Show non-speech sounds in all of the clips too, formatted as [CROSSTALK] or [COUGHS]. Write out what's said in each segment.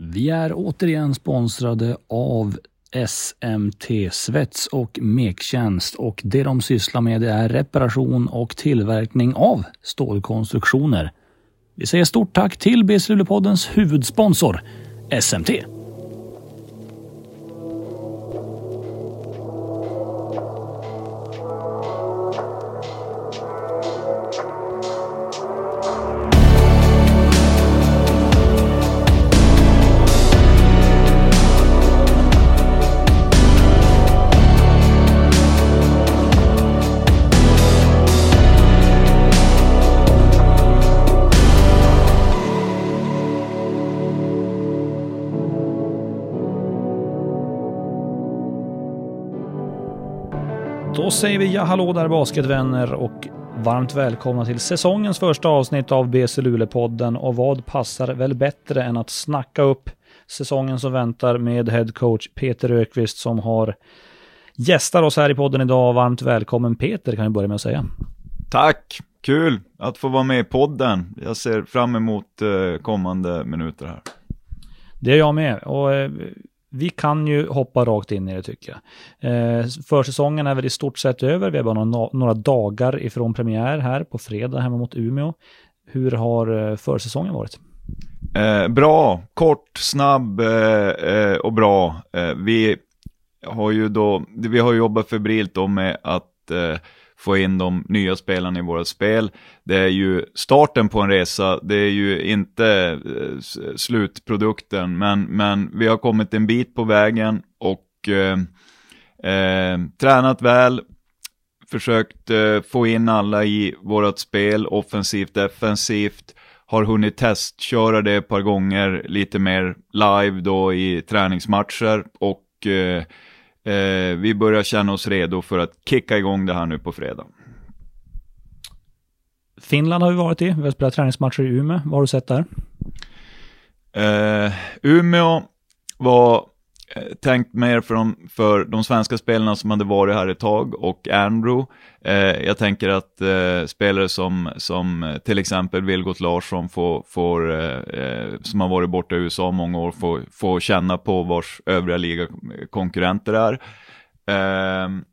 Vi är återigen sponsrade av SMT Svets och Mektjänst och det de sysslar med är reparation och tillverkning av stålkonstruktioner. Vi säger stort tack till BC Luleåpoddens huvudsponsor SMT. Säger vi ja hallå där basketvänner och varmt välkomna till säsongens första avsnitt av BC Luleå-podden och vad passar väl bättre än att snacka upp säsongen som väntar med headcoach Peter Ökvist som har gästar oss här i podden idag. Varmt välkommen Peter kan vi börja med att säga. Tack, kul att få vara med i podden. Jag ser fram emot eh, kommande minuter här. Det är jag med och eh, vi kan ju hoppa rakt in i det tycker jag. Eh, försäsongen är väl i stort sett över. Vi har bara några, några dagar ifrån premiär här på fredag hemma mot Umeå. Hur har eh, försäsongen varit? Eh, bra, kort, snabb eh, eh och bra. Eh, vi har ju då, vi har jobbat febrilt då med att eh, få in de nya spelarna i våra spel. Det är ju starten på en resa, det är ju inte eh, slutprodukten, men, men vi har kommit en bit på vägen och eh, eh, tränat väl, försökt eh, få in alla i vårt spel, offensivt, defensivt, har hunnit testköra det ett par gånger lite mer live då i träningsmatcher och eh, Eh, vi börjar känna oss redo för att kicka igång det här nu på fredag. Finland har vi varit i, vi har spelat träningsmatcher i Umeå. Vad har du sett där? Eh, Umeå var Eh, tänkt mer för de, för de svenska spelarna som hade varit här ett tag och Andrew. Eh, jag tänker att eh, spelare som, som eh, till exempel Vilgot Larsson får, får eh, eh som har varit borta i USA många år får, får känna på vars övriga ligakonkurrenter är. Ehm,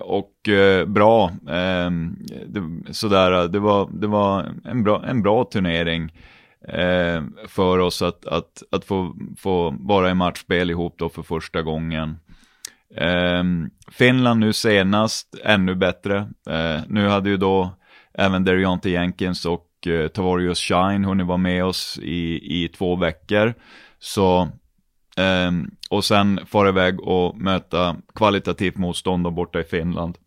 och eh, bra, ehm, det, sådär, det var, det var en, bra, en bra turnering eh, för oss att, att, att få, få vara i matchspel ihop då för första gången. Eh, Finland nu senast, ännu bättre. Eh, nu hade ju då även Derionte Jenkins och eh, Tavorius Shine hunnit vara med oss i, i två veckor. Så, eh, och sen fara iväg och möta kvalitativt motstånd borta i Finland.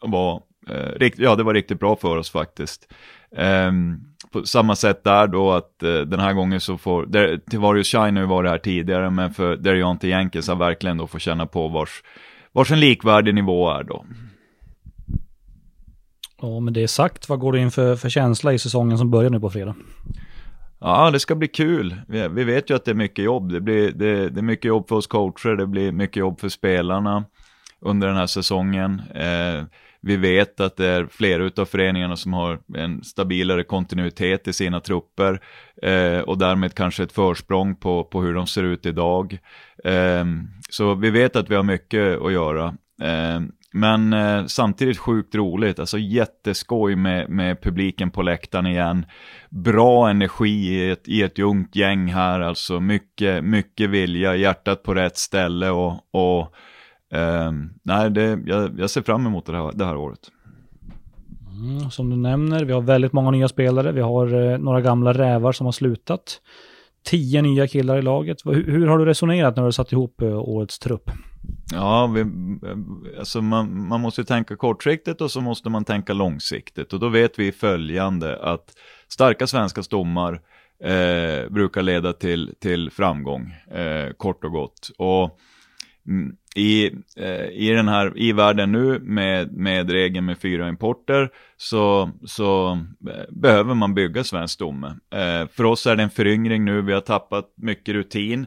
Var, eh, ja, det var riktigt bra för oss faktiskt. Um, på samma sätt där då att uh, den här gången så får, där, Shine har ju varit här tidigare, men för Derionte Jenkins har verkligen då fått känna på vars, vars en likvärdig nivå är då. Ja, men det är sagt, vad går du in för, för känsla i säsongen som börjar nu på fredag? Ja, det ska bli kul. Vi, vi vet ju att det är mycket jobb. Det, blir, det, det, är mycket jobb för oss coacher, det blir mycket jobb för spelarna under den här säsongen. Eh, vi vet att det är flera av föreningarna som har en stabilare kontinuitet i sina trupper eh, och därmed kanske ett försprång på, på hur de ser ut idag. Eh, så vi vet att vi har mycket att göra. Eh, men eh, samtidigt sjukt roligt, alltså jätteskoj med, med publiken på läktaren igen. Bra energi i ett, i ett ungt gäng här, alltså mycket, mycket vilja, hjärtat på rätt ställe och, och Eh, nej, det, jag, jag, ser fram emot det här, det här året. Mm, som du nämner, vi har väldigt många nya spelare. Vi har eh, några gamla rävar som har slutat. Tio nya killar i laget. Hur, hur har du resonerat när du satt ihop eh, årets trupp? Ja, vi, alltså man, man måste ju tänka kortsiktigt och så måste man tänka långsiktigt. Och då vet vi följande att starka svenska stommar eh, brukar leda till, till framgång, eh, kort och gott. Och Mm. i, eh, i den här i världen nu med, med regeln med fyra importer så, så eh, behöver man bygga svensk stomme. Eh, för oss är det en föryngring nu, vi har tappat mycket rutin.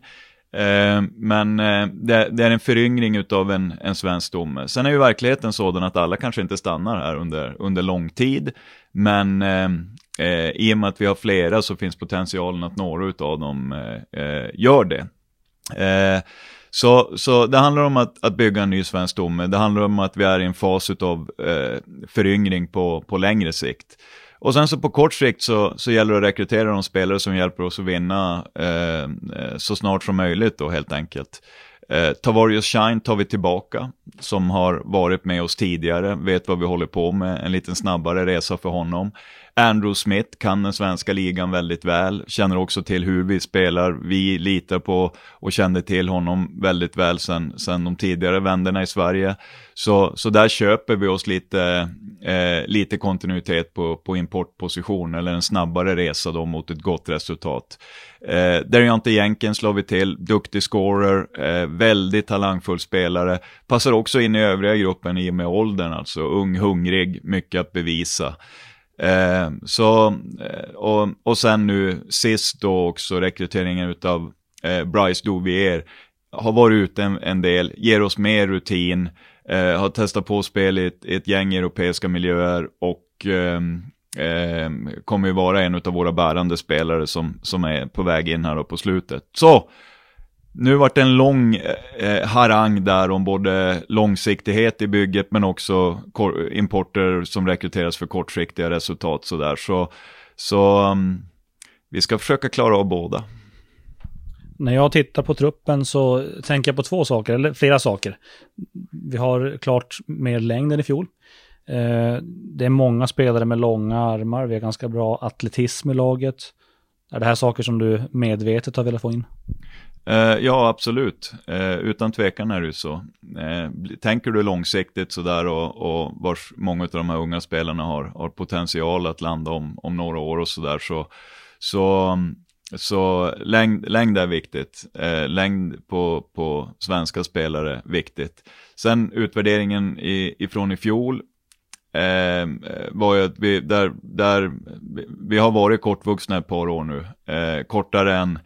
Eh, men eh, det, det, är en föryngring utav en, en svensk stomme. Sen är ju verkligheten sådan att alla kanske inte stannar här under, under lång tid. Men eh, i och med att vi har flera så finns potentialen att några utav dem gör det. Så, så det handlar om att, att bygga en ny svensk stomme. Det handlar om att vi är i en fas av eh, föryngring på, på längre sikt. Och sen så på kort sikt så, så gäller det att rekrytera de spelare som hjälper oss att vinna eh, eh så snart som möjligt då helt enkelt. Eh, Tavarius Shine tar vi tillbaka, som har varit med oss tidigare, vet vad vi håller på med, en liten snabbare resa för honom. Andrew Smith kan den svenska ligan väldigt väl, känner också till hur vi spelar. Vi litar på och kände till honom väldigt väl sen, sen de tidigare vänderna i Sverige. Så, så där köper vi oss lite, eh, lite kontinuitet på, på importposition eller en snabbare resa då mot ett gott resultat. Eh, Deriante Jenkins slår vi till, duktig scorer, eh, väldigt talangfull spelare. Passar också in i övriga gruppen i och med åldern, alltså ung, hungrig, mycket att bevisa. Eh, så, eh, och, och sen nu sist då också rekryteringen utav eh, Bryce Douvier har varit ute en, en, del, ger oss mer rutin, eh, har testat på spel i ett, ett gäng europeiska miljöer och eh, eh, kommer ju vara en av våra bärande spelare som, som är på väg in här då på slutet. Så, nu vart det en lång eh, eh, harang där om både långsiktighet i bygget men också importer som rekryteras för kortsiktiga resultat sådär. Så, så um, vi ska försöka klara av båda. När jag tittar på truppen så tänker jag på två saker, eller flera saker. Vi har klart mer längd än i fjol. Eh, det är många spelare med långa armar, vi har ganska bra atletism i laget. Är det här saker som du medvetet har velat få in? Eh, ja, absolut. Eh, utan tvekan är det ju så. Eh, tänker du långsiktigt sådär och, och vars många av de här unga spelarna har, har potential att landa om, om några år och sådär så, så, så längd, längd är viktigt. längd på, på svenska spelare viktigt. Sen utvärderingen i, ifrån i fjol eh, var ju att vi, där, där, vi har varit kortvuxna ett par år nu. Eh, kortare än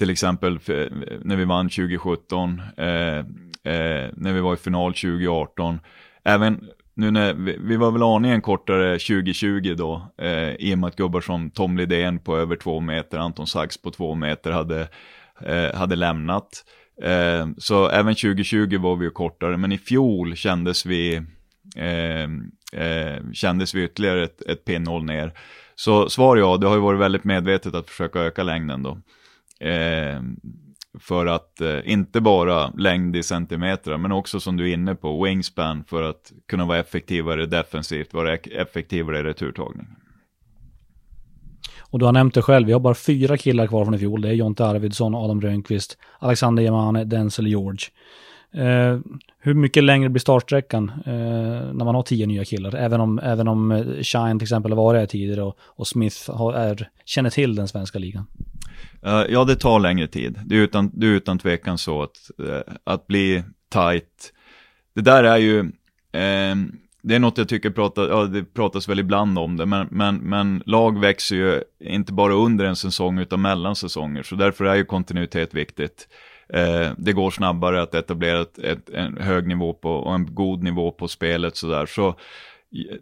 till exempel eh, när vi vann 2017, eh, eh, när vi var i final 2018. Även nu när vi, vi var väl aningen kortare 2020 då, eh, i och med att gubbar som Tom Lidén på över två meter, Anton Sachs på två meter hade, eh, hade lämnat. Eh, så även 2020 var vi ju kortare, men i fjol kändes vi eh, eh, kändes vi ytterligare ett, ett pinnhål ner. Så svar ja, det har ju varit väldigt medvetet att försöka öka längden då. Eh, för att eh, inte bara längd i centimeter, men också som du är inne på, wingspan för att kunna vara effektivare defensivt, vara effektivare i returtagning. Och du har nämnt det själv, vi har bara fyra killar kvar från i fjol. Det är Jonte Arvidsson, Adam Rönnqvist, Alexander Gemane, Denzel George. Eh, hur mycket längre blir startsträckan eh, när man har tio nya killar? Även om, även om eh, Shine till exempel har varit här tidigare och, och Smith har, är, känner till den svenska ligan. Uh, ja, det tar längre tid. Det är utan, det är utan tvekan så att, uh, att bli tight. Det där är ju, uh, det är något jag tycker pratar, ja, det pratas väl ibland om det, men, men, men lag växer ju inte bara under en säsong utan mellan säsonger, så därför är ju kontinuitet viktigt. Det går snabbare att etablera ett, ett, en hög nivå på, och en god nivå på spelet sådär. Så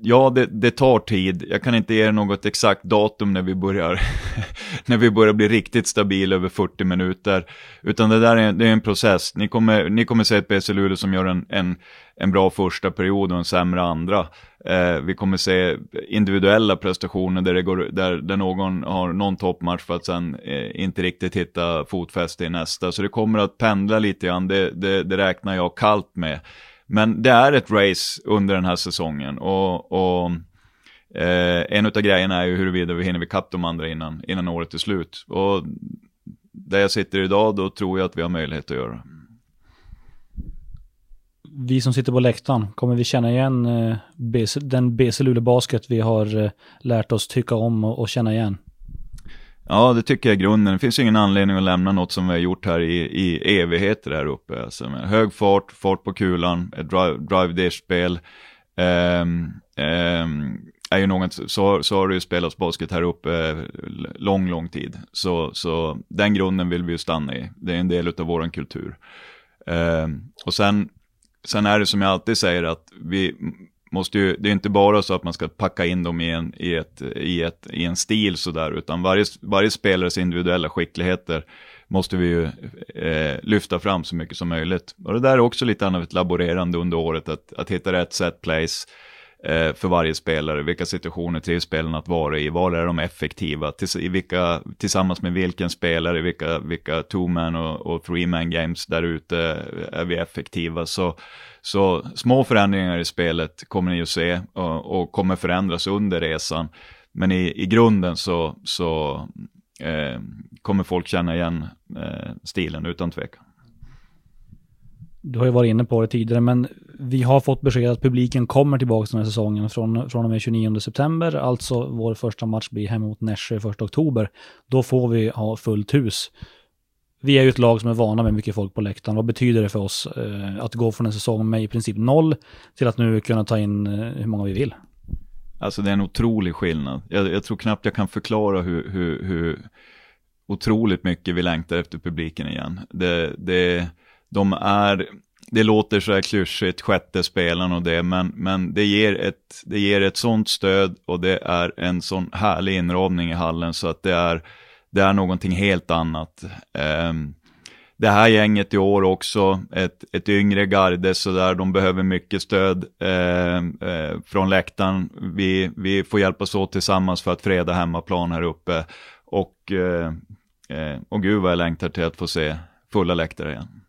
ja, det, det, tar tid. Jag kan inte ge er något exakt datum när vi börjar, [LAUGHS] när vi börjar bli riktigt stabil över 40 minuter. Utan det där är, det är en process. Ni kommer, ni kommer se ett BC Luleå som gör en, en, en bra första period och en sämre andra. Eh, vi kommer se individuella prestationer där, det går, där, där någon har någon toppmatch för att sen eh, inte riktigt hitta fotfäste i nästa. Så det kommer att pendla lite grann, det, det, det räknar jag kallt med. Men det är ett race under den här säsongen och, och eh, en av grejerna är ju huruvida vi hinner ikapp de andra innan, innan året är slut. Och där jag sitter idag, då tror jag att vi har möjlighet att göra vi som sitter på läktaren, kommer vi känna igen eh, BC, den BC Luleå Basket vi har eh, lärt oss tycka om och, och, känna igen? Ja, det tycker jag är grunden. Det finns ingen anledning att lämna något som vi har gjort här i, i evigheter här uppe. Alltså med hög fart, fart på kulan, ett drive, drive dish-spel. Um, ehm, um, ehm, är ju något, så, så har det ju spelats basket här uppe lång, lång tid. Så, så den grunden vill vi ju stanna i. Det är en del av vår kultur. Um, och sen, sen är det som jag alltid säger att vi måste ju, det är inte bara så att man ska packa in dem i en, i ett, i ett, i en stil sådär, utan varje, varje spelares individuella skickligheter måste vi ju eh, lyfta fram så mycket som möjligt. Och det där är också lite av ett laborerande under året, att, att hitta rätt set place eh, för varje spelare. Vilka situationer trivs spelarna att vara i? Var är de effektiva? Tills, i vilka, tillsammans med vilken spelare, vilka, vilka two-man och, och three-man games där ute eh, är vi effektiva? Så, så små förändringar i spelet kommer ni att se och, och kommer förändras under resan. Men i, i grunden så, så eh, kommer folk känna igen eh, stilen utan tvekan. Du har ju varit inne på det tidigare, men vi har fått besked att publiken kommer tillbaka den här säsongen från, från och med 29 september, alltså vår första match blir hemma mot Nässjö 1 oktober. Då får vi ha fullt hus. Vi är ju ett lag som är vana med mycket folk på läktaren. Vad betyder det för oss eh, att gå från en säsong med i princip noll till att nu kunna ta in eh, hur många vi vill? Alltså det är en otrolig skillnad. Jag, jag tror knappt jag kan förklara hur, hur, hur otroligt mycket vi längtar efter publiken igen. Det, det, de är, det låter så här klyschigt, sjätte spelaren och det, men, men det, ger ett, det ger ett sånt stöd och det är en sån härlig inramning i hallen så att det är, det är någonting helt annat. Ehm, det här gänget i år också, ett, ett yngre garde sådär, de behöver mycket stöd eh, eh, från läktaren. Vi, vi får hjälpas åt tillsammans för att freda hemmaplan här uppe. Och, eh, eh, och gud vad jag längtar till att få se fulla läktare igen.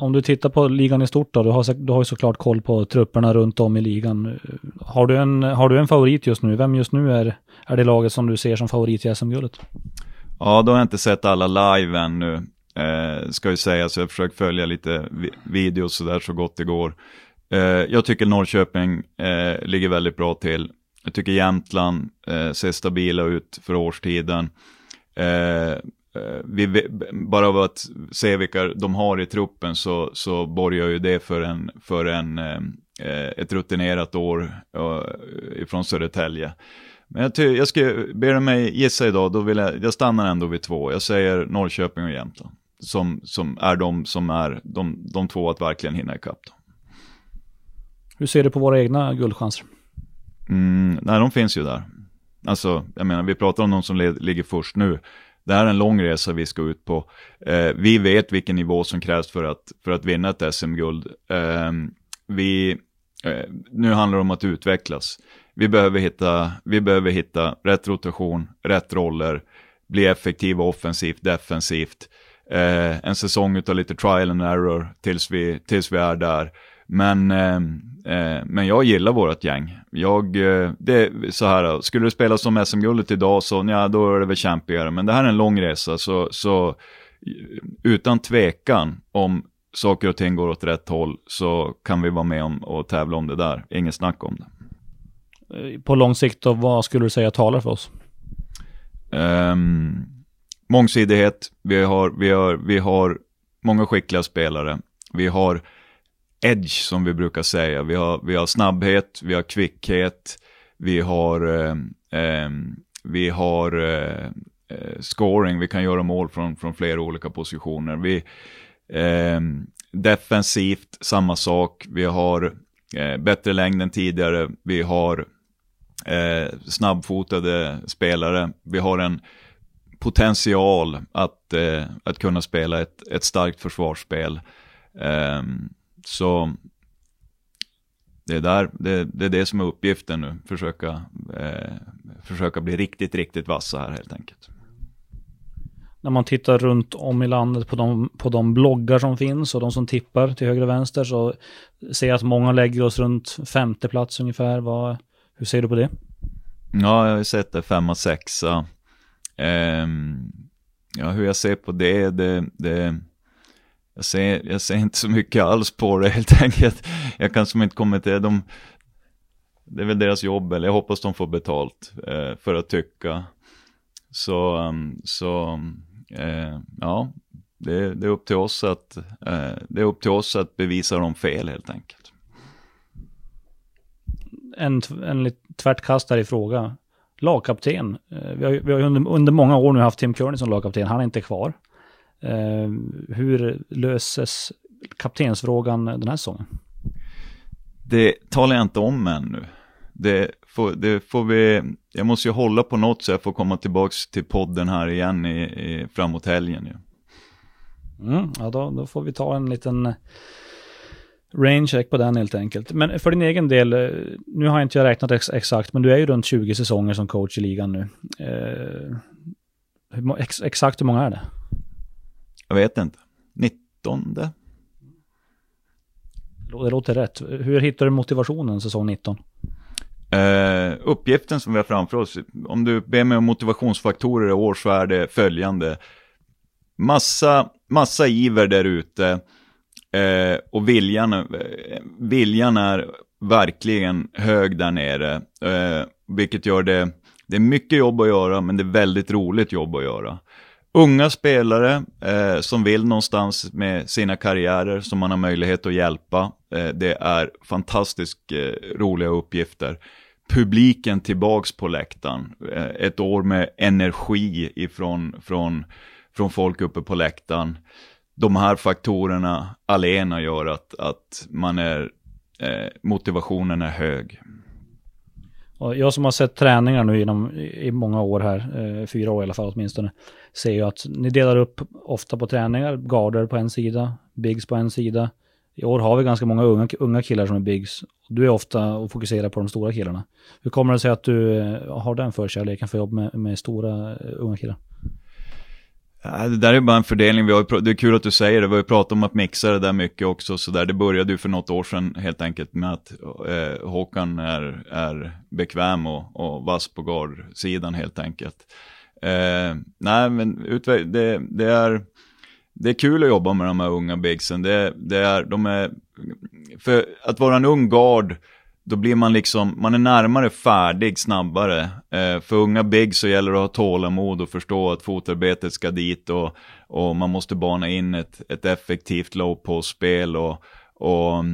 Om du tittar på ligan i stort då, du har, du har ju såklart koll på trupperna runt om i ligan. Har du en, har du en favorit just nu? Vem just nu är, är det laget som du ser som favorit i SM-guldet? Ja, då har jag inte sett alla live ännu. Eh, ska ju säga, så jag har försökt följa lite vi videos sådär så gott det går. Eh, jag tycker Norrköping eh, ligger väldigt bra till. Jag tycker Jämtland eh, ser stabila ut för årstiden. Eh, Eh, eh, vi, bara av att se vilka de har i truppen så, så borgar ju det för, en, för en, ett rutinerat år ifrån Södertälje. Men jag, ty- jag ska, du mig gissa idag, då vill jag, jag stannar ändå vid två. Jag säger Norrköping och Jämtland. Som, som är de som är de, de två att verkligen hinna ikapp. Då. Hur ser du på våra egna guldchanser? Mm, nej, de finns ju där. Alltså, jag menar, vi pratar om de som ligger först nu. Det här är en lång resa vi ska ut på. Eh, vi vet vilken nivå som krävs för att, för att vinna ett SM-guld. Eh, vi, eh, nu handlar det om att utvecklas vi behöver hitta, vi behöver hitta rätt rotation, rätt roller, bli effektiva offensivt, defensivt. Eh, en säsong av lite trial and error tills vi, tills vi är där. Men, eh, eh, men jag gillar vårt gäng. Jag, eh, det så här, skulle det spelas som SM-guldet idag så ja, då är det väl kämpigare. Men det här är en lång resa så, så utan tvekan om saker och ting går åt rätt håll så kan vi vara med om och tävla om det där. Inget snack om det. Eh, på lång sikt, då, vad skulle du säga talar för oss? Um, mångsidighet, vi har, vi, har, vi har många skickliga spelare. Vi har edge som vi brukar säga. Vi har, vi har snabbhet, vi har kvickhet, vi har, eh, eh vi har eh, eh, scoring, vi kan göra mål från, från flera olika positioner. Vi, eh, defensivt, samma sak. Vi har eh, bättre längd än tidigare. Vi har eh, snabbfotade spelare. Vi har en potential att, eh, att kunna spela ett, ett starkt försvarsspel. Eh, så det är, där, det, det, är det som är uppgiften nu, försöka, eh, försöka bli riktigt, riktigt vassa här helt enkelt. När man tittar runt om i landet på de, på de bloggar som finns och de som tippar till höger och vänster så ser jag att många lägger oss runt femte plats ungefär. Vad, hur ser du på det? Ja, jag har ju sett det, femma, sexa. Um, ja, hur jag ser på det, det, det jag, ser, jag ser inte så mycket alls på det helt enkelt. Jag kan som inte kommentera, de, det är väl deras jobb, eller jag hoppas de får betalt eh, för att tycka. Så, ehm, så eh, ja, det, det, är upp till oss att, eh, det är upp till oss att bevisa dem fel helt enkelt en, en tvärtkastare i fråga. Lagkapten. Eh, vi har, vi har under, under, många år nu haft Tim Kearney som lagkapten. Han är inte kvar. Eh, hur löses kaptensfrågan den här säsongen? Det talar jag inte om ännu. Det får, det får vi, jag måste ju hålla på något så jag får komma tillbaka till podden här igen i, i, framåt helgen. Ja. Mm, ja, då, då får vi ta en liten range check på den helt enkelt. Men för din egen del, eh, nu har jag inte räknat ex exakt, men du är ju runt 20 säsonger som coach i ligan nu. Eh, hur, ex exakt hur många är det? Jag vet inte. 19? Det låter rätt. Hur hittar du motivationen säsong 19? Uh, uppgiften som vi har framför oss, om du ber mig om motivationsfaktorer i år så är det följande. Massa, massa iver där ute uh, och viljan, uh, viljan är verkligen hög där nere. vilket gör det, det är mycket jobb att göra men det är väldigt roligt jobb att göra. Unga spelare eh, som vill någonstans med sina karriärer som man har möjlighet att hjälpa. Eh, det är fantastiskt eh, roliga uppgifter publiken tillbaks på läktaren. Eh, ett år med energi ifrån från, från folk uppe på läktaren. De här faktorerna alena gör att, att man är, eh, motivationen är hög jag som har sett träningar nu inom, i många år här, eh, fyra år i alla fall åtminstone, ser ju att ni delar upp ofta på träningar, garder på en sida, bigs på en sida. I år har vi ganska många unga, unga killar som är bigs du är ofta och fokuserar på de stora killarna. Hur kommer det sig att du eh, har den förkärleken för jobb med, med stora eh, unga killar? Ja, det där är bara en fördelning, vi har, det är kul att du säger det, vi har ju pratat om att mixa det där mycket också, så där. det började ju för något år sedan helt enkelt med att eh, Håkan är, är bekväm och, och vass på guardsidan helt enkelt. Eh, nej, men det, det, är, det är kul att jobba med de här unga bigsen, det, det är, de är för att vara en ung gard, då blir man liksom, man är närmare färdig snabbare. Eh, för unga big så gäller det att ha tålamod och förstå att fotarbetet ska dit och, och man måste bana in ett, ett effektivt low post-spel och, och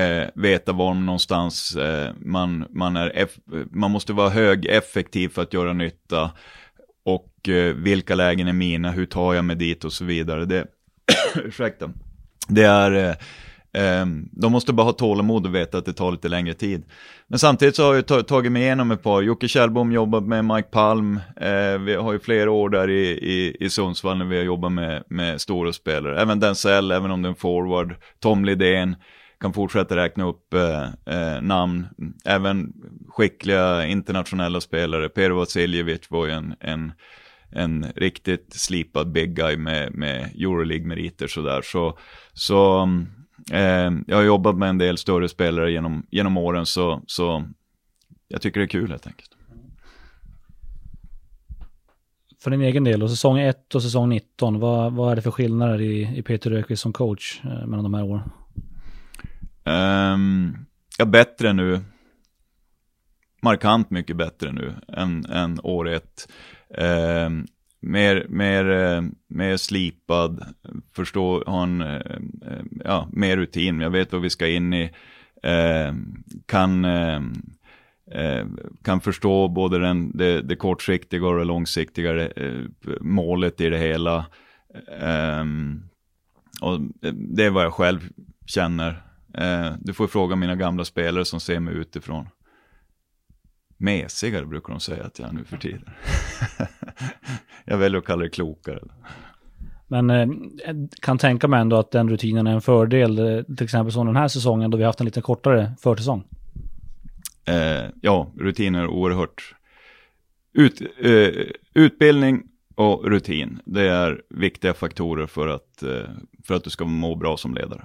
eh, veta var någonstans eh, man, man är, man måste vara hög effektiv för att göra nytta. Och eh, vilka lägen är mina, hur tar jag mig dit och så vidare. Det, [COUGHS] ursäkta. Det är, eh, Ehm, de måste bara ha tålamod och veta att det tar lite längre tid. Men samtidigt så har jag tagit mig igenom ett par. Jocke Kjellbom jobbat med Mike Palm. Ehm, vi har ju flera år där i, i, i Sundsvall när vi har jobbat med, med stora spelare. Även Denzel, även om det är en forward. Tom Lidén kan fortsätta räkna upp eh, eh, namn. Även skickliga internationella spelare. Per Vasiljevic var ju en, en, en riktigt slipad big guy med, med Euroleague-meriter sådär. Så, så mm, Eh, jag har jobbat med en del större spelare genom, genom åren så, så jag tycker det är kul helt enkelt. För din egen del, och säsong 1 och säsong 19, vad, vad är det för skillnader i, i Peter Rökvist som coach eh, mellan de här åren? Um, ja, bättre nu. Markant mycket bättre nu än, än år 1. Um, mer, mer, eh, mer slipad, förstå, ha en, eh, eh, ja, mer rutin. Jag vet vad vi ska in i, kan, kan förstå både den, det, det kortsiktiga och det långsiktiga målet i det hela. Ehm, och det är vad jag själv känner. Du får fråga mina gamla spelare som ser mig utifrån mesigare brukar de säga att jag är nu för tiden. [LAUGHS] jag väljer att kalla det klokare. Men eh, kan tänka mig ändå att den rutinen är en fördel, eh, till exempel som den här säsongen då vi haft en lite kortare försäsong. Eh, ja, rutiner är oerhört. Ut, eh, utbildning och rutin, det är viktiga faktorer för att, eh, för att du ska må bra som ledare.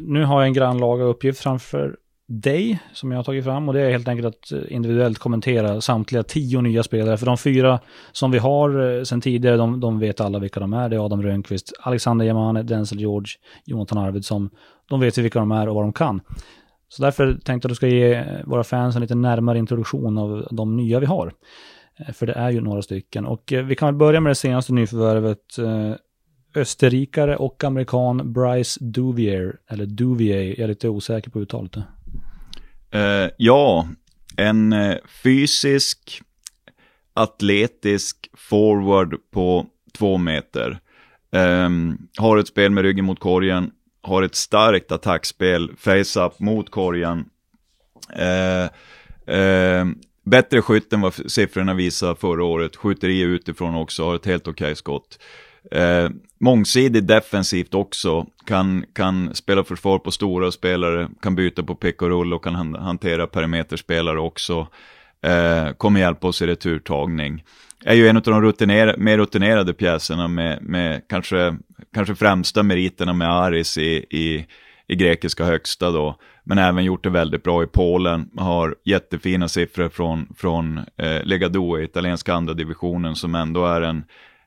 Nu har jag en grannlaga uppgift framför dig som jag har tagit fram och det är helt enkelt att eh, individuellt kommentera samtliga tio nya spelare. För de fyra som vi har eh, sen sedan tidigare, de, de vet alla vilka de är. Det är Adam Rönnqvist, Alexander Jamane, Denzel George, Jonathan Arvidsson. De vet vilka de är och vad de kan. Så därför tänkte jag att du ska ge eh, våra fans en lite närmare introduktion av de nya vi har. För det är ju några stycken. Och vi kan väl börja med det senaste nyförvärvet. Österrikare och amerikan Bryce Duvier, eller Duvier, jag är lite osäker på uttalet. Uh, ja, en uh, fysisk, atletisk forward på två meter. Um, har ett spel med ryggen mot korgen, har ett starkt attackspel, face-up mot korgen. Uh, uh, bättre skytt än vad siffrorna visar förra året, skjuter i utifrån också, har ett helt okej okay skott. Eh, mångsidig defensivt också, kan, kan spela försvar på stora spelare, kan byta på pick och rull och kan hantera perimeterspelare också. Eh, kommer hjälpa oss i returtagning. Är ju en av de rutiner mer rutinerade pjäserna med, med kanske, kanske främsta meriterna med Aris i, i, i grekiska högsta då. Men även gjort det väldigt bra i Polen, har jättefina siffror från, från eh, Legado i italienska andra divisionen som ändå är en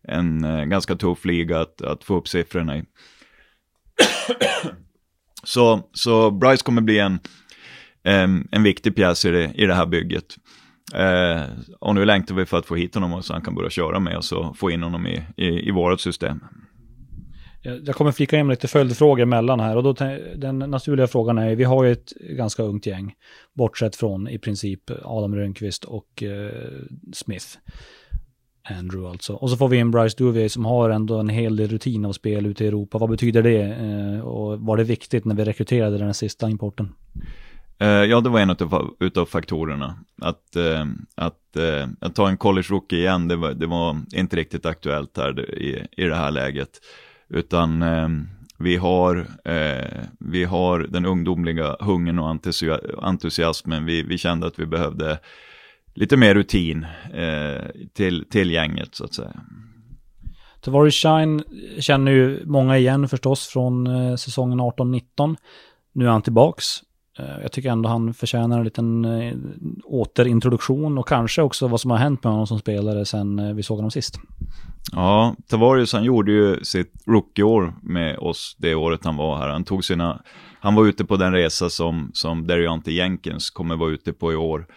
en eh, ganska tuff liga att, att få upp siffrorna i. [COUGHS] så, så Bryce kommer bli en, en, en viktig pjäs i det, i det här bygget. Eh, och nu längtar vi för att få hit honom så han kan börja köra med oss och få in honom i, i, i vårt system. Jag kommer flika in lite följdfrågor emellan här och då den naturliga frågan är, vi har ju ett ganska ungt gäng, bortsett från i princip Adam Rönnqvist och eh, Smith. Andrew alltså. Och så får vi in Bryce Duvier som har ändå en hel del rutin av spel ute i Europa. Vad betyder det? Eh, och var det viktigt när vi rekryterade den sista importen? Eh, ja, det var en av, utav faktorerna. Att, eh, att, att ta en college rookie igen, det var, det var inte riktigt aktuellt här i, i det här läget. Utan vi, har, eh, vi har den ungdomliga hungern och entusiasmen. Vi, vi kände att vi behövde lite mer rutin eh, till, till gänget så att säga. Tavares Shine känner ju många igen förstås från eh, säsongen 18-19. Nu är han tillbaks. Eh, jag tycker ändå han förtjänar en liten eh, återintroduktion och kanske också vad som har hänt med honom som spelare sen eh, vi såg honom sist. Ja, Tavarius han gjorde ju sitt rookieår med oss det året han var här. Han tog sina, han var ute på den resa som, som Deriante Jenkins kommer vara ute på i år.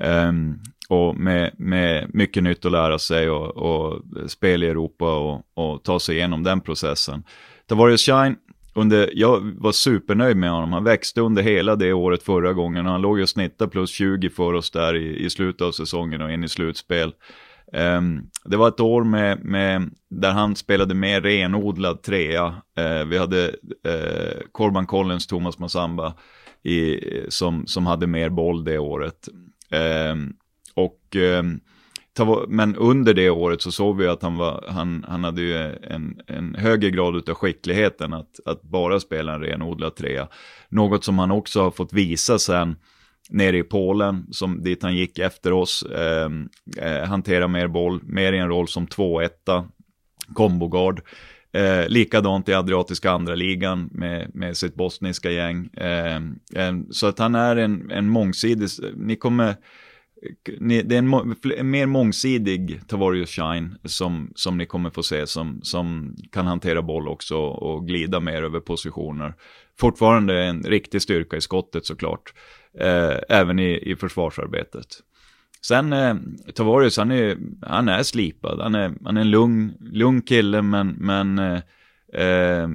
Um, och med, med mycket nytt att lära sig och, och spel i Europa och, och, ta sig igenom den processen. Tavarius Shine, under, jag var supernöjd med honom. Han växte under hela det året förra gången han låg och snittade plus 20 för oss där i, i slutet av säsongen och in i slutspel. Um, det var ett år med, med, där han spelade mer renodlad trea. Uh, vi hade eh, uh, Corban Collins, Thomas Massamba i, som, som hade mer boll det året. Um, och, um, men under det året så såg vi att han, var, han, han hade ju en, en högre grad av skickligheten att, att bara spela en renodlad trea. Något som han också har fått visa sen nere i Polen, som, dit han gick efter oss, eh, eh, hantera mer boll, mer i en roll som 2-1, kombogard. Eh, likadant i Adriatiska andra ligan med, med sitt bosniska gäng. Eh, så att han är en, en mångsidig, ni kommer, det är en, en, mer mångsidig Tavarius Shine som, som ni kommer få se som, som kan hantera boll också och glida mer över positioner. Fortfarande en riktig styrka i skottet såklart eh, även i, i försvarsarbetet. Sen eh, Tavarius, han är, han är slipad, han är, han är en lugn, lugn kille men, men eh, eh,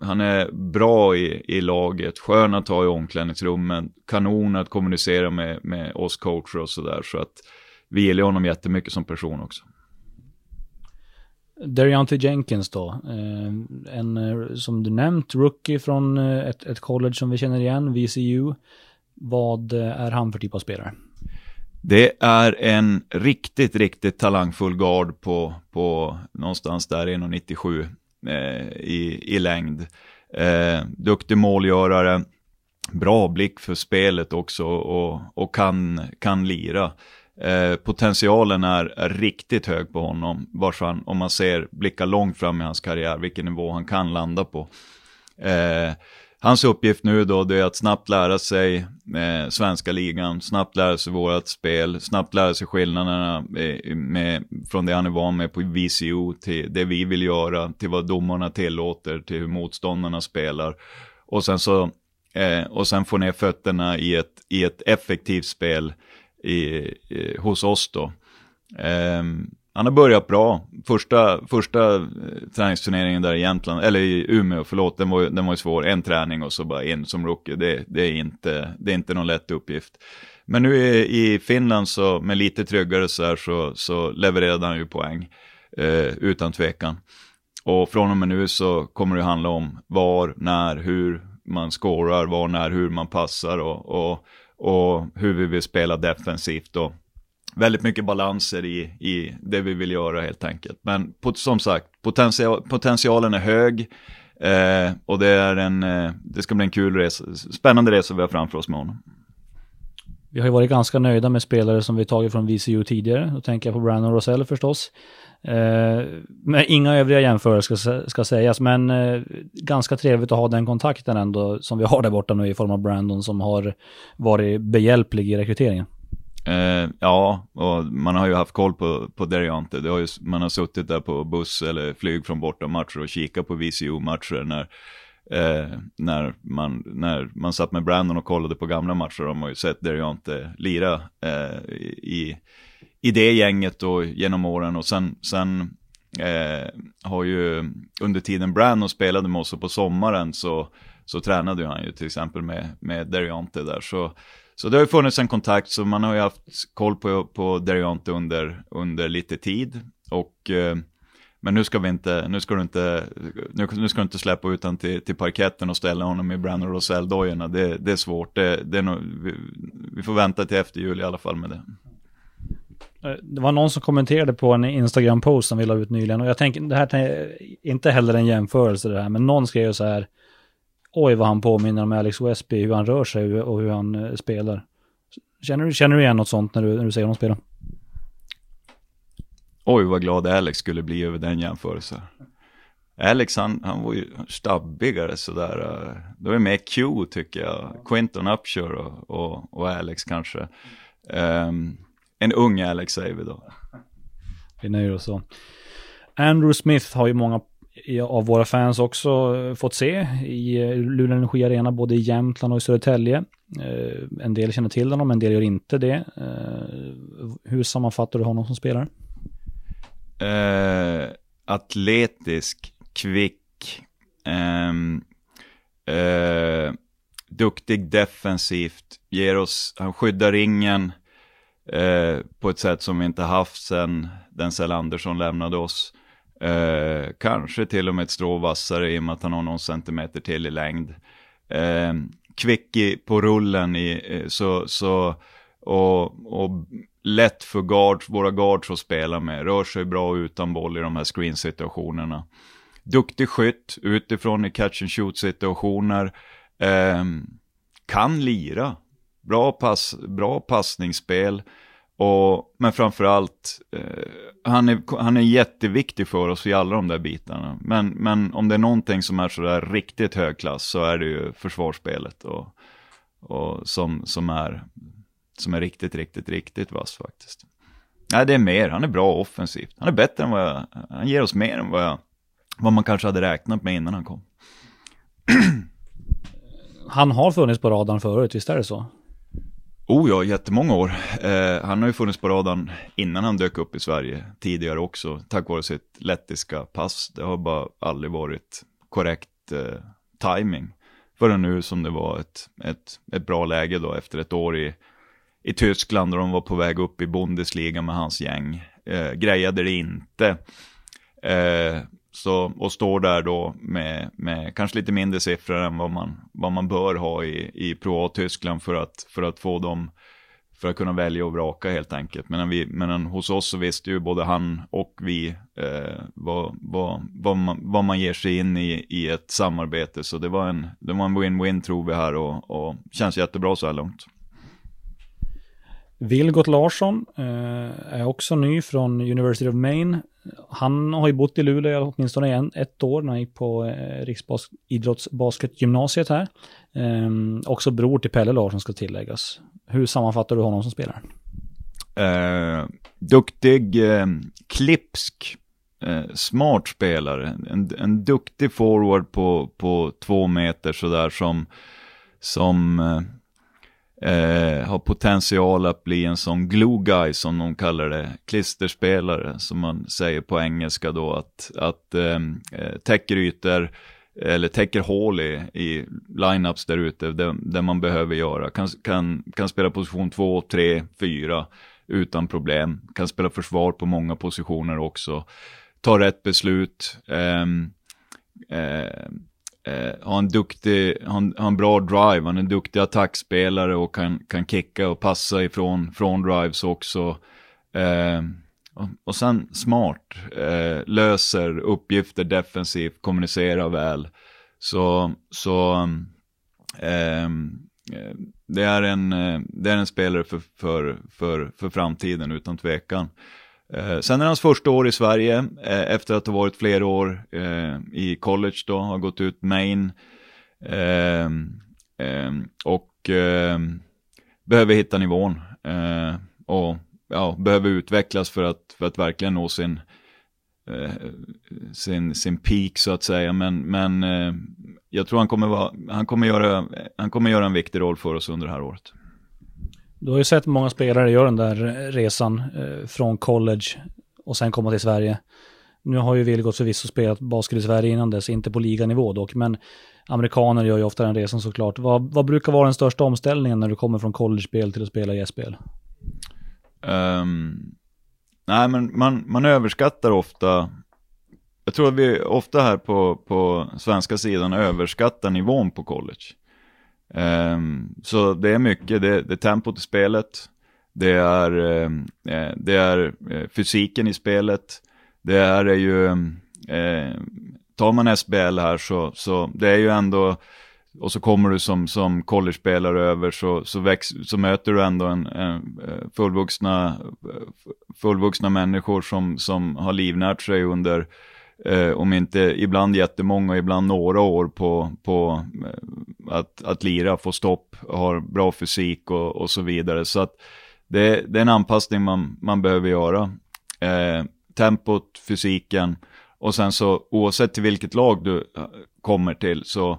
han är bra i, i laget, skön att ha i omklädningsrummet, kanon att kommunicera med, med oss coacher och sådär. Så att vi gillar honom jättemycket som person också. Deriante Jenkins då, eh, en eh, som du nämnt, rookie från eh, ett, ett college som vi känner igen, VCU. Vad är han för typ av spelare? Det är en riktigt, riktigt talangfull gard på, på någonstans där 1,97 eh, Eh, i, i längd. Eh, duktig målgörare, bra blick för spelet också och, och kan, kan lira. Eh, potentialen är, är, riktigt hög på honom, vars han, om man ser, blickar långt fram i hans karriär, vilken nivå han kan landa på. Eh, Hans uppgift nu då det är att snabbt lära sig eh, svenska ligan, snabbt lära sig vårt spel, snabbt lära sig skillnaderna eh, med, från det han är van med på VCO till det vi vill göra, till vad domarna tillåter, till hur motståndarna spelar. Och sen så eh, och sen få ner fötterna i ett, i ett effektivt spel i, i, hos oss då. Eh, han har börjat bra, första, första eh, träningsturneringen där i Jämtland, eller i Umeå, förlåt, den var, den var ju svår. En träning och så bara in som rookie, det, det, är, inte, det är inte någon lätt uppgift. Men nu i, i Finland så med lite tryggare så, här, så, så levererade han ju poäng, eh, utan tvekan. Och från och med nu så kommer det handla om var, när, hur man scorar, var, när, hur man passar och, och, och hur vi vill spela defensivt. Och väldigt mycket balanser i, i det vi vill göra helt enkelt. Men på, som sagt, potential, potentialen är hög. Eh, och det, är en, eh, det ska bli en kul resa, spännande resa vi har framför oss med honom. Vi har ju varit ganska nöjda med spelare som vi tagit från VCU tidigare. Då tänker jag på Brandon Rosell förstås. Eh, men inga övriga jämförelser ska, ska sägas, men eh, ganska trevligt att ha den kontakten ändå som vi har där borta nu i form av Brandon som har varit behjälplig i rekryteringen. Eh, ja, och man har ju haft koll på, på Deriante. Det har ju, man har suttit där på buss eller flyg från bortamatcher och kikat på VCO-matcher när, eh, när, man, när man satt med Brandon och kollade på gamla matcher. De har ju sett Deriante lira eh, i, i det gänget och genom åren. Och sen, sen eh, har ju under tiden Brandon spelade med oss på sommaren så, så tränade han ju till exempel med, med Deriante där. Så så det har ju funnits en kontakt, så man har ju haft koll på, på Deriante under, under lite tid. Och, eh, men nu ska vi inte, nu ska du inte, nu, nu ska du inte släppa ut honom till, till parketten och ställa honom i Brandon Rosell-dojorna. Det, det är svårt, det, det är nog, vi, vi, får vänta till efter jul i alla fall med det. Eh, det var någon som kommenterade på en Instagram-post som vi la ut nyligen och jag tänker, det här är inte heller en jämförelse det här, men någon skrev så här, oj vad han påminner om Alex Westby, hur han rör sig och hur han uh, spelar. Känner du, känner du igen något sånt när du, när du ser honom spela? Oj vad glad Alex skulle bli över den jämförelsen. Alex han, han var ju stabbigare sådär. Uh, det var mer Q tycker jag. Quinton Upshur och, och, och Alex kanske. Um, en ung Alex säger vi då. Vi nöjer oss så. Andrew Smith har ju många av våra fans också eh, fått se i eh, Luleå Energi Arena, både i Jämtland och i Södertälje. Eh, en del känner till honom, en del gör inte det. Hur sammanfattar du honom som spelare? Uh, atletisk, kvick, um, uh, duktig defensivt, ger oss, han skyddar ringen uh, på ett sätt som vi inte haft sedan Denzel Andersson lämnade oss. Eh, kanske till och med ett strå vassare i och med att han har någon centimeter till i längd. Eh, kvick i, på rullen i, eh, så, så, och, och lätt för guards, våra guards att spela med. Rör sig bra utan boll i de här screensituationerna. Duktig skytt utifrån i catch and shoot situationer. Eh, kan lira. Bra, pass, bra passningsspel. Och, men framförallt, eh, han, är, han är jätteviktig för oss i alla de där bitarna. Men, men om det är någonting som är sådär riktigt högklass så är det ju försvarsspelet. Och, och som, som, är, som är riktigt, riktigt, riktigt vass faktiskt. Nej, det är mer. Han är bra offensivt. Han är bättre än vad jag, han ger oss mer än vad, jag, vad man kanske hade räknat med innan han kom. Han har funnits på radarn förut, visst är det så? Oh ja, jättemånga år. Eh, han har ju funnits på radarn innan han dök upp i Sverige, tidigare också, tack vare sitt lettiska pass. Det har bara aldrig varit korrekt eh, timing. Förrän nu som det var ett, ett, ett bra läge då efter ett år i, i Tyskland där de var på väg upp i Bundesliga med hans gäng. Eh, grejade det inte. Eh, så, och står där då med, med kanske lite mindre siffror än vad man, vad man bör ha i, i Pro A-Tyskland för att, för att få dem, för att kunna välja och vraka helt enkelt. Men, vi, men hos oss så visste ju både han och vi eh, vad, vad, vad, man, vad man ger sig in i, i ett samarbete. Så det var en, det var en win-win tror vi här och, och känns jättebra så här långt. Vilgot Larsson eh, är också ny från University of Maine. Han har ju bott i Luleå åtminstone en, ett år när han gick på eh, Riksidrottsbasketgymnasiet här. Eh, också bror till Pelle Larsson ska tilläggas. Hur sammanfattar du honom som spelare? Eh, duktig, eh, klipsk, eh, smart spelare. En, en duktig forward på, på två meter sådär som, som eh, eh, har potential att bli en sån glue guy som de kallar det, klisterspelare som man säger på engelska då, att, att ehm, eh, täcker ytor eller täcker hål i, i lineups där ute, där, där, man behöver göra. Kan, kan, kan spela position 2, 3, 4 utan problem. Kan spela försvar på många positioner också. Ta rätt beslut. Ehm, eh, eh, eh, har en duktig, har har en bra drive, han är en duktig attackspelare och kan, kan kicka och passa ifrån från drives också. Eh, och, och sen smart, eh, löser uppgifter defensivt, kommunicerar väl. Så, så eh, eh det, är en, eh, det är en spelare för, för, för, för framtiden utan tvekan. Eh, sen är hans första år i Sverige, eh, efter att ha varit flera år eh, i college då, har gått ut Maine. Ehm, ehm, och ehm, behöver hitta nivån. Eh, och ja, behöver utvecklas för att, för att verkligen nå sin, eh, sin, sin peak så att säga. Men, men eh, jag tror han kommer, vara, han, kommer göra, han kommer göra en viktig roll för oss under det här året. Du har ju sett många spelare göra den där resan eh, från college och sen komma till Sverige. Nu har ju Vilgot förvisso spelat basket i Sverige innan dess, inte på liganivå dock, men amerikaner gör ju ofta den resan såklart. Vad, vad brukar vara den största omställningen när du kommer från college-spel till att spela i spel um, ehm, nej, men man, man överskattar ofta, jag tror att vi ofta här på, på svenska sidan överskattar nivån på college. Um, så det är mycket, det, det är tempot i spelet, det är, ehm, eh, det är eh, fysiken i spelet, det är ju, eh, tar man SBL här så, så det är ju ändå, och så kommer du som, som college-spelare över så, så, väx, så möter du ändå en, en eh, fullvuxna, eh, fullvuxna människor som, som har livnärt sig under eh, om inte ibland jättemånga, ibland några år på, på eh, att, att lira, få stopp, har bra fysik och, och så vidare. Så att det, det är en anpassning man, man behöver göra. Eh, tempot, fysiken och sen så oavsett till vilket lag du eh, kommer till så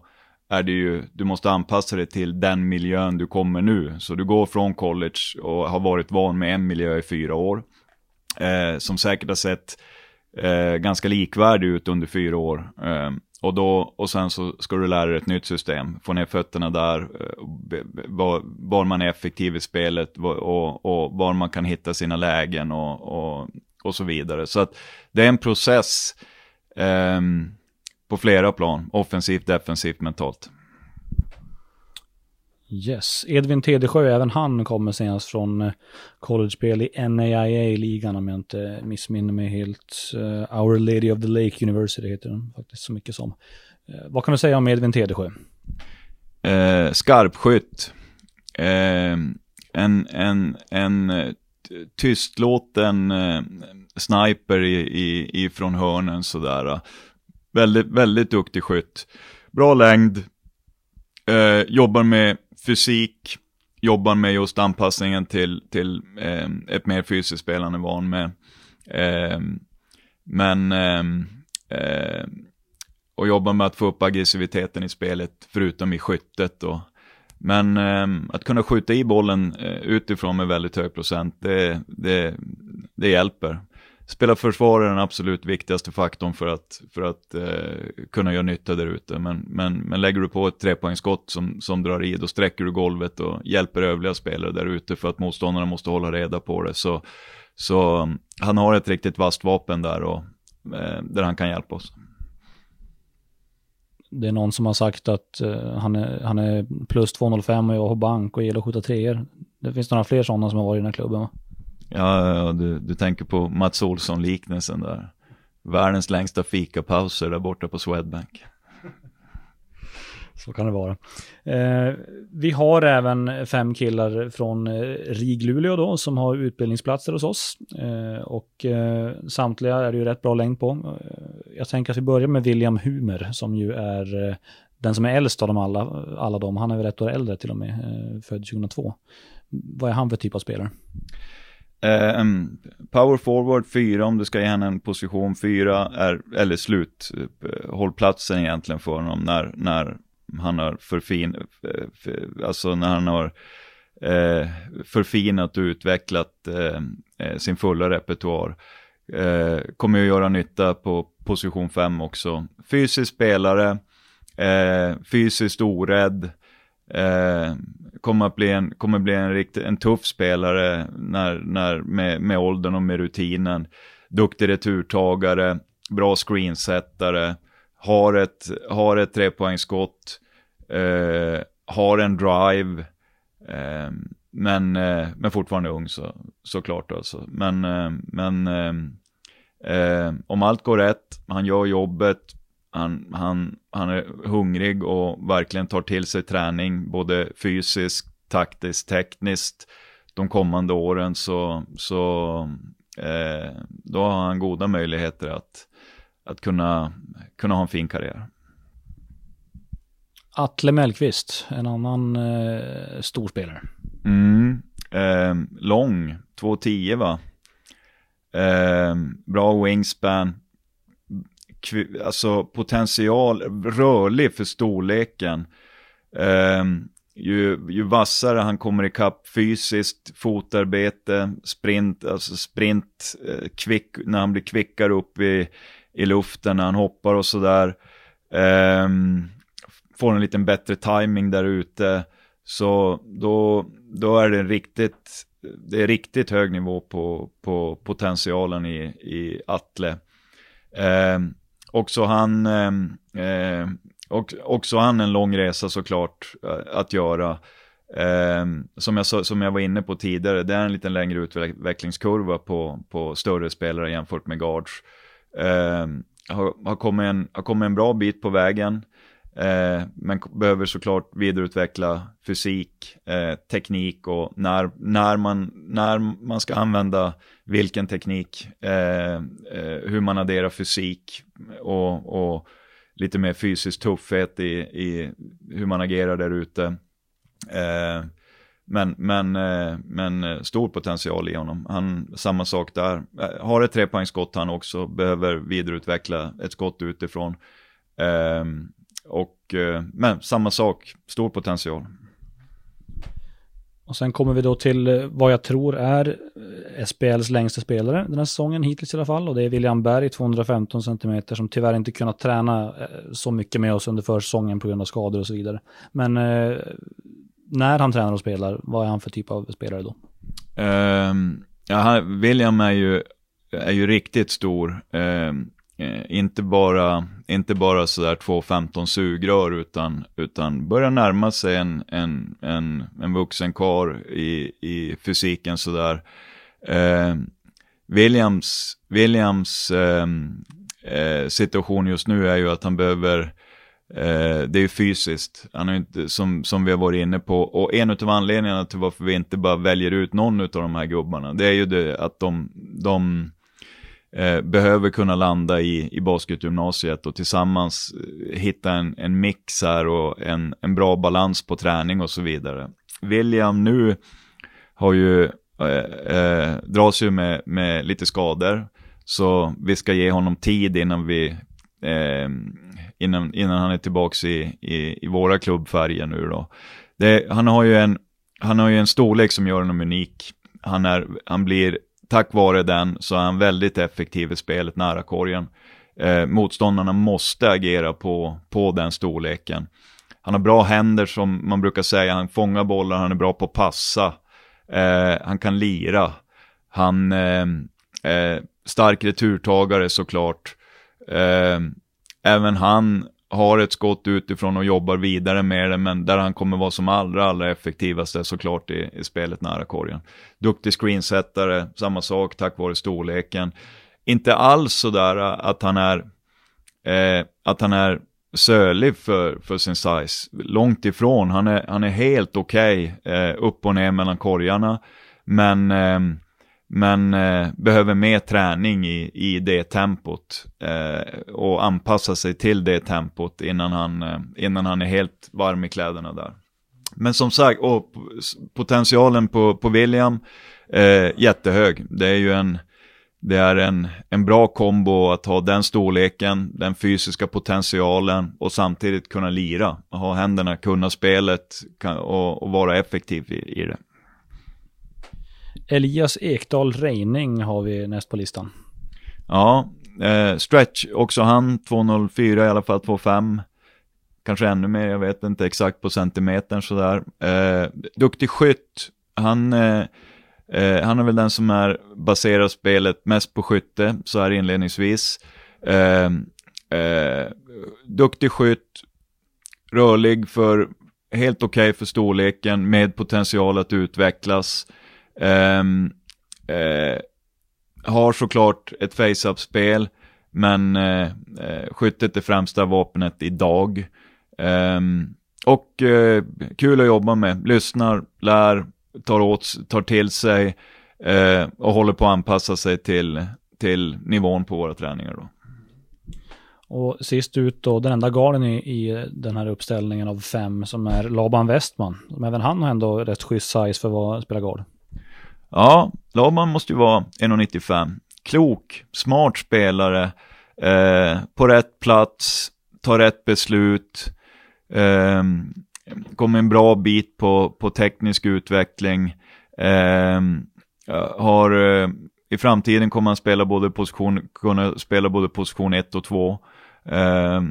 är det ju, du måste anpassa dig till den miljön du kommer nu. Så du går från college och har varit van med en miljö i fyra år. Eh, som säkert har sett eh, ganska likvärdig ut under fyra år. Eh, och, då, och sen så ska du lära dig ett nytt system, få ner fötterna där, eh, var, var, man är effektiv i spelet och, och, var man kan hitta sina lägen och, och, och så vidare. Så att det är en process eh, på flera plan, offensivt, defensivt, mentalt. Yes, Edvin Tedesjö, även han kommer senast från eh, college-spel i NAIA-ligan om jag inte missminner mig helt. Uh, Our Lady of the Lake University heter den faktiskt så mycket som. Uh, vad kan du säga om Edvin Tedesjö? Uh, skarpskytt. Uh, en, en, en tystlåten sniper i, i, ifrån hörnen sådär. Väldigt, väldigt duktig skytt. Bra längd. Eh, jobbar med fysik, jobbar med just anpassningen till, till eh, ett mer fysiskt spel han är van med. Eh, men, eh, och jobbar med att få upp aggressiviteten i spelet, förutom i skyttet då. Men ehm, att kunna skjuta i bollen eh, utifrån med väldigt hög procent, det, det, det hjälper spelar försvar är den absolut viktigaste faktorn för att, för att eh, kunna göra nytta där ute. Men, men, men lägger du på ett trepoängsskott som, som drar i, då sträcker du golvet och hjälper övriga spelare där ute för att motståndarna måste hålla reda på det. Så, så han har ett riktigt vasst vapen där och eh, där han kan hjälpa oss. Det är någon som har sagt att uh, han, är, han är plus 205 och jag har bank och gillar att skjuta treor. Det finns några fler sådana som har varit i den här klubben va? Ja, du, du tänker på Mats Olsson-liknelsen där. Världens längsta fikapauser där borta på Swedbank. Så kan det vara. Eh, vi har även fem killar från eh, RIG Luleå då som har utbildningsplatser hos oss. Eh, och eh, samtliga är det ju rätt bra längd på. Eh, jag tänker att vi börjar med William Humer som ju är eh, den som är äldst av dem alla, alla dem. Han är väl ett år äldre till och med, eh, född 2002. Vad är han för typ av spelare? Eh, power forward 4 om du ska ge henne en position 4 är, eller slut, eh, hållplatsen egentligen för honom när, när han har förfin, eh, för, alltså när han har eh, förfinat och utvecklat eh, eh, sin fulla repertoar. Eh, kommer ju göra nytta på position 5 också. Fysisk spelare, eh, fysiskt orädd, eh, kommer att bli en, kommer bli en, rikt, en tuff spelare när, när, med, med åldern och med rutinen. Duktig returtagare, bra screensättare, har ett, har ett trepoängsskott, eh, har en drive, eh, men, eh, men fortfarande ung så, såklart alltså. Men, eh, men eh, eh, om allt går rätt, han gör jobbet, han, han, han är hungrig och verkligen tar till sig träning, både fysiskt, taktiskt, tekniskt de kommande åren så, så eh, då har han goda möjligheter att, att kunna, kunna ha en fin karriär. Atle Mellqvist, en annan eh, stor spelare. Mm, eh, lång, 2,10 va? Eh, bra wingspan, alltså potential, rörlig för storleken. Eh, ju, ju vassare han kommer ikapp fysiskt, fotarbete, sprint, alltså sprint, eh, kvick, när han blir kvickare upp i, i luften, när han hoppar och sådär. Eh, får en lite bättre timing där ute. Så då, då är det riktigt, det är riktigt hög nivå på, på potentialen i, i Atle. Eh, också han, ehm, eh, och, också han en lång resa såklart eh, att göra. Eh, som, jag, som jag var inne på tidigare, det är en lite längre utvecklingskurva på, på större spelare jämfört med guards. Eh, har, har, kommit en, har kommit en bra bit på vägen. Eh, men behöver såklart vidareutveckla fysik, eh, teknik och när, när, man, när man ska använda vilken teknik, eh, eh hur man adderar fysik och, och lite mer fysisk tuffhet i, i hur man agerar där ute. Eh, men, men, eh, men eh, stor potential i honom. Han, samma sak där. Eh, har ett trepoängsskott han också, behöver vidareutveckla ett skott utifrån. Eh, och, eh, men samma sak, stor potential. Och sen kommer vi då till eh, vad jag tror är eh, SPLs längsta spelare den här säsongen hittills i alla fall. Och det är William Berg, 215 cm, som tyvärr inte kunnat träna eh, så mycket med oss under försäsongen på grund av skador och så vidare. Men eh, när han tränar och spelar, vad är han för typ av spelare då? Um, ja, William är ju, är ju riktigt stor. Um, Eh, inte bara, inte bara sådär 2,15 sugrör utan, utan börja närma sig en, en, en, en vuxen kar i, i fysiken sådär. Eh, Williams, Williams eh, eh, situation just nu är ju att han behöver eh, det är ju fysiskt, han är inte, som, som vi har varit inne på. Och en av anledningarna till varför vi inte bara väljer ut någon av de här gubbarna, det är ju det att de, de eh, behöver kunna landa i, i basketgymnasiet och tillsammans eh, hitta en, en mix här och en, en bra balans på träning och så vidare. William nu har ju, eh, eh, dras ju med, med lite skador, så vi ska ge honom tid innan vi eh, innan, innan han är tillbaka i, i, i våra klubbfärger nu då. Det, han, har ju en, han har ju en storlek som gör honom unik. Han, är, han blir tack vare den så är han väldigt effektiv i spelet nära korgen. Eh, motståndarna måste agera på, på den storleken. Han har bra händer som man brukar säga, han fångar bollar, han är bra på att passa. Eh, han kan lira. Han eh, eh stark returtagare såklart. Eh, även han har ett skott utifrån och jobbar vidare med det, men där han kommer vara som allra, allra effektivast är såklart i, i spelet nära korgen. Duktig screensättare, samma sak tack vare storleken. Inte alls sådär att han är, eh, att han är sölig för, för sin size. Långt ifrån, han är, han är helt okej okay, eh, upp och ner mellan korgarna. Men eh, men eh, behöver mer träning i, i det tempot eh, och anpassa sig till det tempot innan han, eh, innan han är helt varm i kläderna där. Men som sagt, och potentialen på, på William, eh, jättehög. Det är ju en, det är en, en bra kombo att ha den storleken, den fysiska potentialen och samtidigt kunna lira. Ha händerna, kunna spelet och, och vara effektiv i, i det. Elias Ekdal Reining har vi näst på listan. Ja, eh, stretch också han, 2.04 i alla fall, 2.5. Kanske ännu mer, jag vet inte exakt på centimetern sådär. Eh, duktig skytt, han, eh, eh, han är väl den som är baserar spelet mest på skytte, så här inledningsvis. Eh, eh, duktig skytt, rörlig för helt okej okay för storleken med potential att utvecklas. Um, uh, har såklart ett face-up-spel, men uh, uh, skyttet är främsta vapnet idag. Um, och uh, kul att jobba med, lyssnar, lär, tar, åt, tar till sig och håller på att anpassa sig till, till nivån på våra träningar. Då. Och sist ut då, den enda garden i, i den här uppställningen av fem som är Laban Westman. Men även han har ändå rätt schysst size för att spela gard. Ja, Laban måste ju vara 1,95. Klok, smart spelare, eh, på rätt plats, tar rätt beslut, eh, kommer en bra bit på, på teknisk utveckling, eh, har eh, i framtiden kommer han spela både position, kunna spela både position 1 och 2. Eh,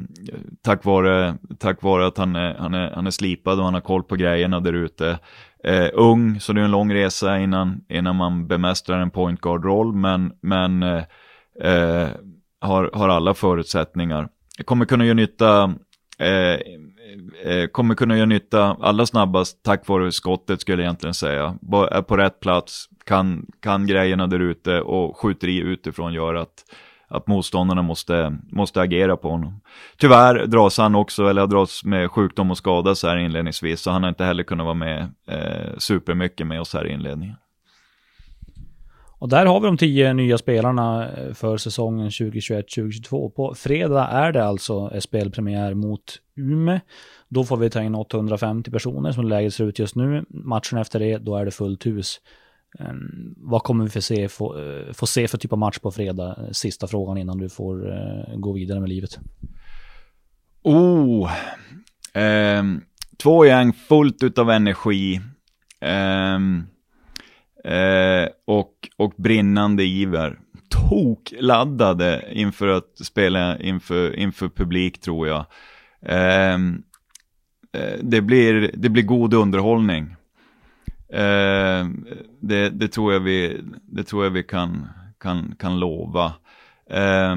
tack, vare, tack vare att han är, han, är, han är slipad och han har koll på grejerna där ute. Eh, ung, så det är en lång resa innan, innan man bemästrar en point guard-roll, men, men eh, eh har, har alla förutsättningar. Kommer kunna göra nytta eh, eh, kommer kunna göra nytta allra snabbast tack vare skottet skulle jag egentligen säga. Är på rätt plats, kan, kan grejerna där ute och skjuter i utifrån gör att att motståndarna måste, måste agera på honom. Tyvärr dras han också, eller dras med sjukdom och skada så här inledningsvis, så han har inte heller kunnat vara med eh, supermycket med oss här i inledningen. Och där har vi de tio nya spelarna eh, för säsongen 2021-2022. På fredag är det alltså spelpremiär mot Ume. Då får vi ta in 850 personer som läget ser ut just nu. Matchen efter det, då är det fullt hus. Um, vad kommer vi få se, få, eh, få se för typ av match på fredag? Sista frågan innan du får uh, gå vidare med livet. Oh, um, två gäng fullt utav energi. Um, uh, och, och brinnande iver. Tokladdade inför att spela inför, inför publik tror jag. det, blir, det blir god underhållning. Eh, det, det, tror jag vi, det tror jag vi kan, kan, kan lova. Eh,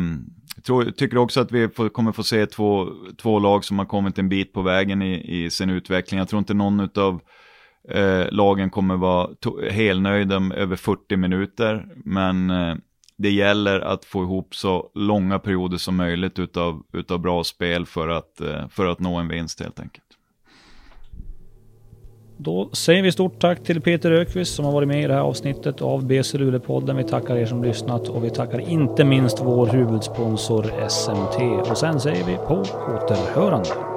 jag tycker också att vi får, kommer få se två, två lag som har kommit en bit på vägen i, i sin utveckling. Jag tror inte någon av eh, lagen kommer vara helnöjda över 40 minuter. Men eh, det gäller att få ihop så långa perioder som möjligt utav, utav bra spel för att, eh, för att nå en vinst helt enkelt. Då säger vi stort tack till Peter Ökvist som har varit med i det här avsnittet av BC Luleå-podden. Vi tackar er som lyssnat och vi tackar inte minst vår huvudsponsor SMT. Och sen säger vi på återhörande.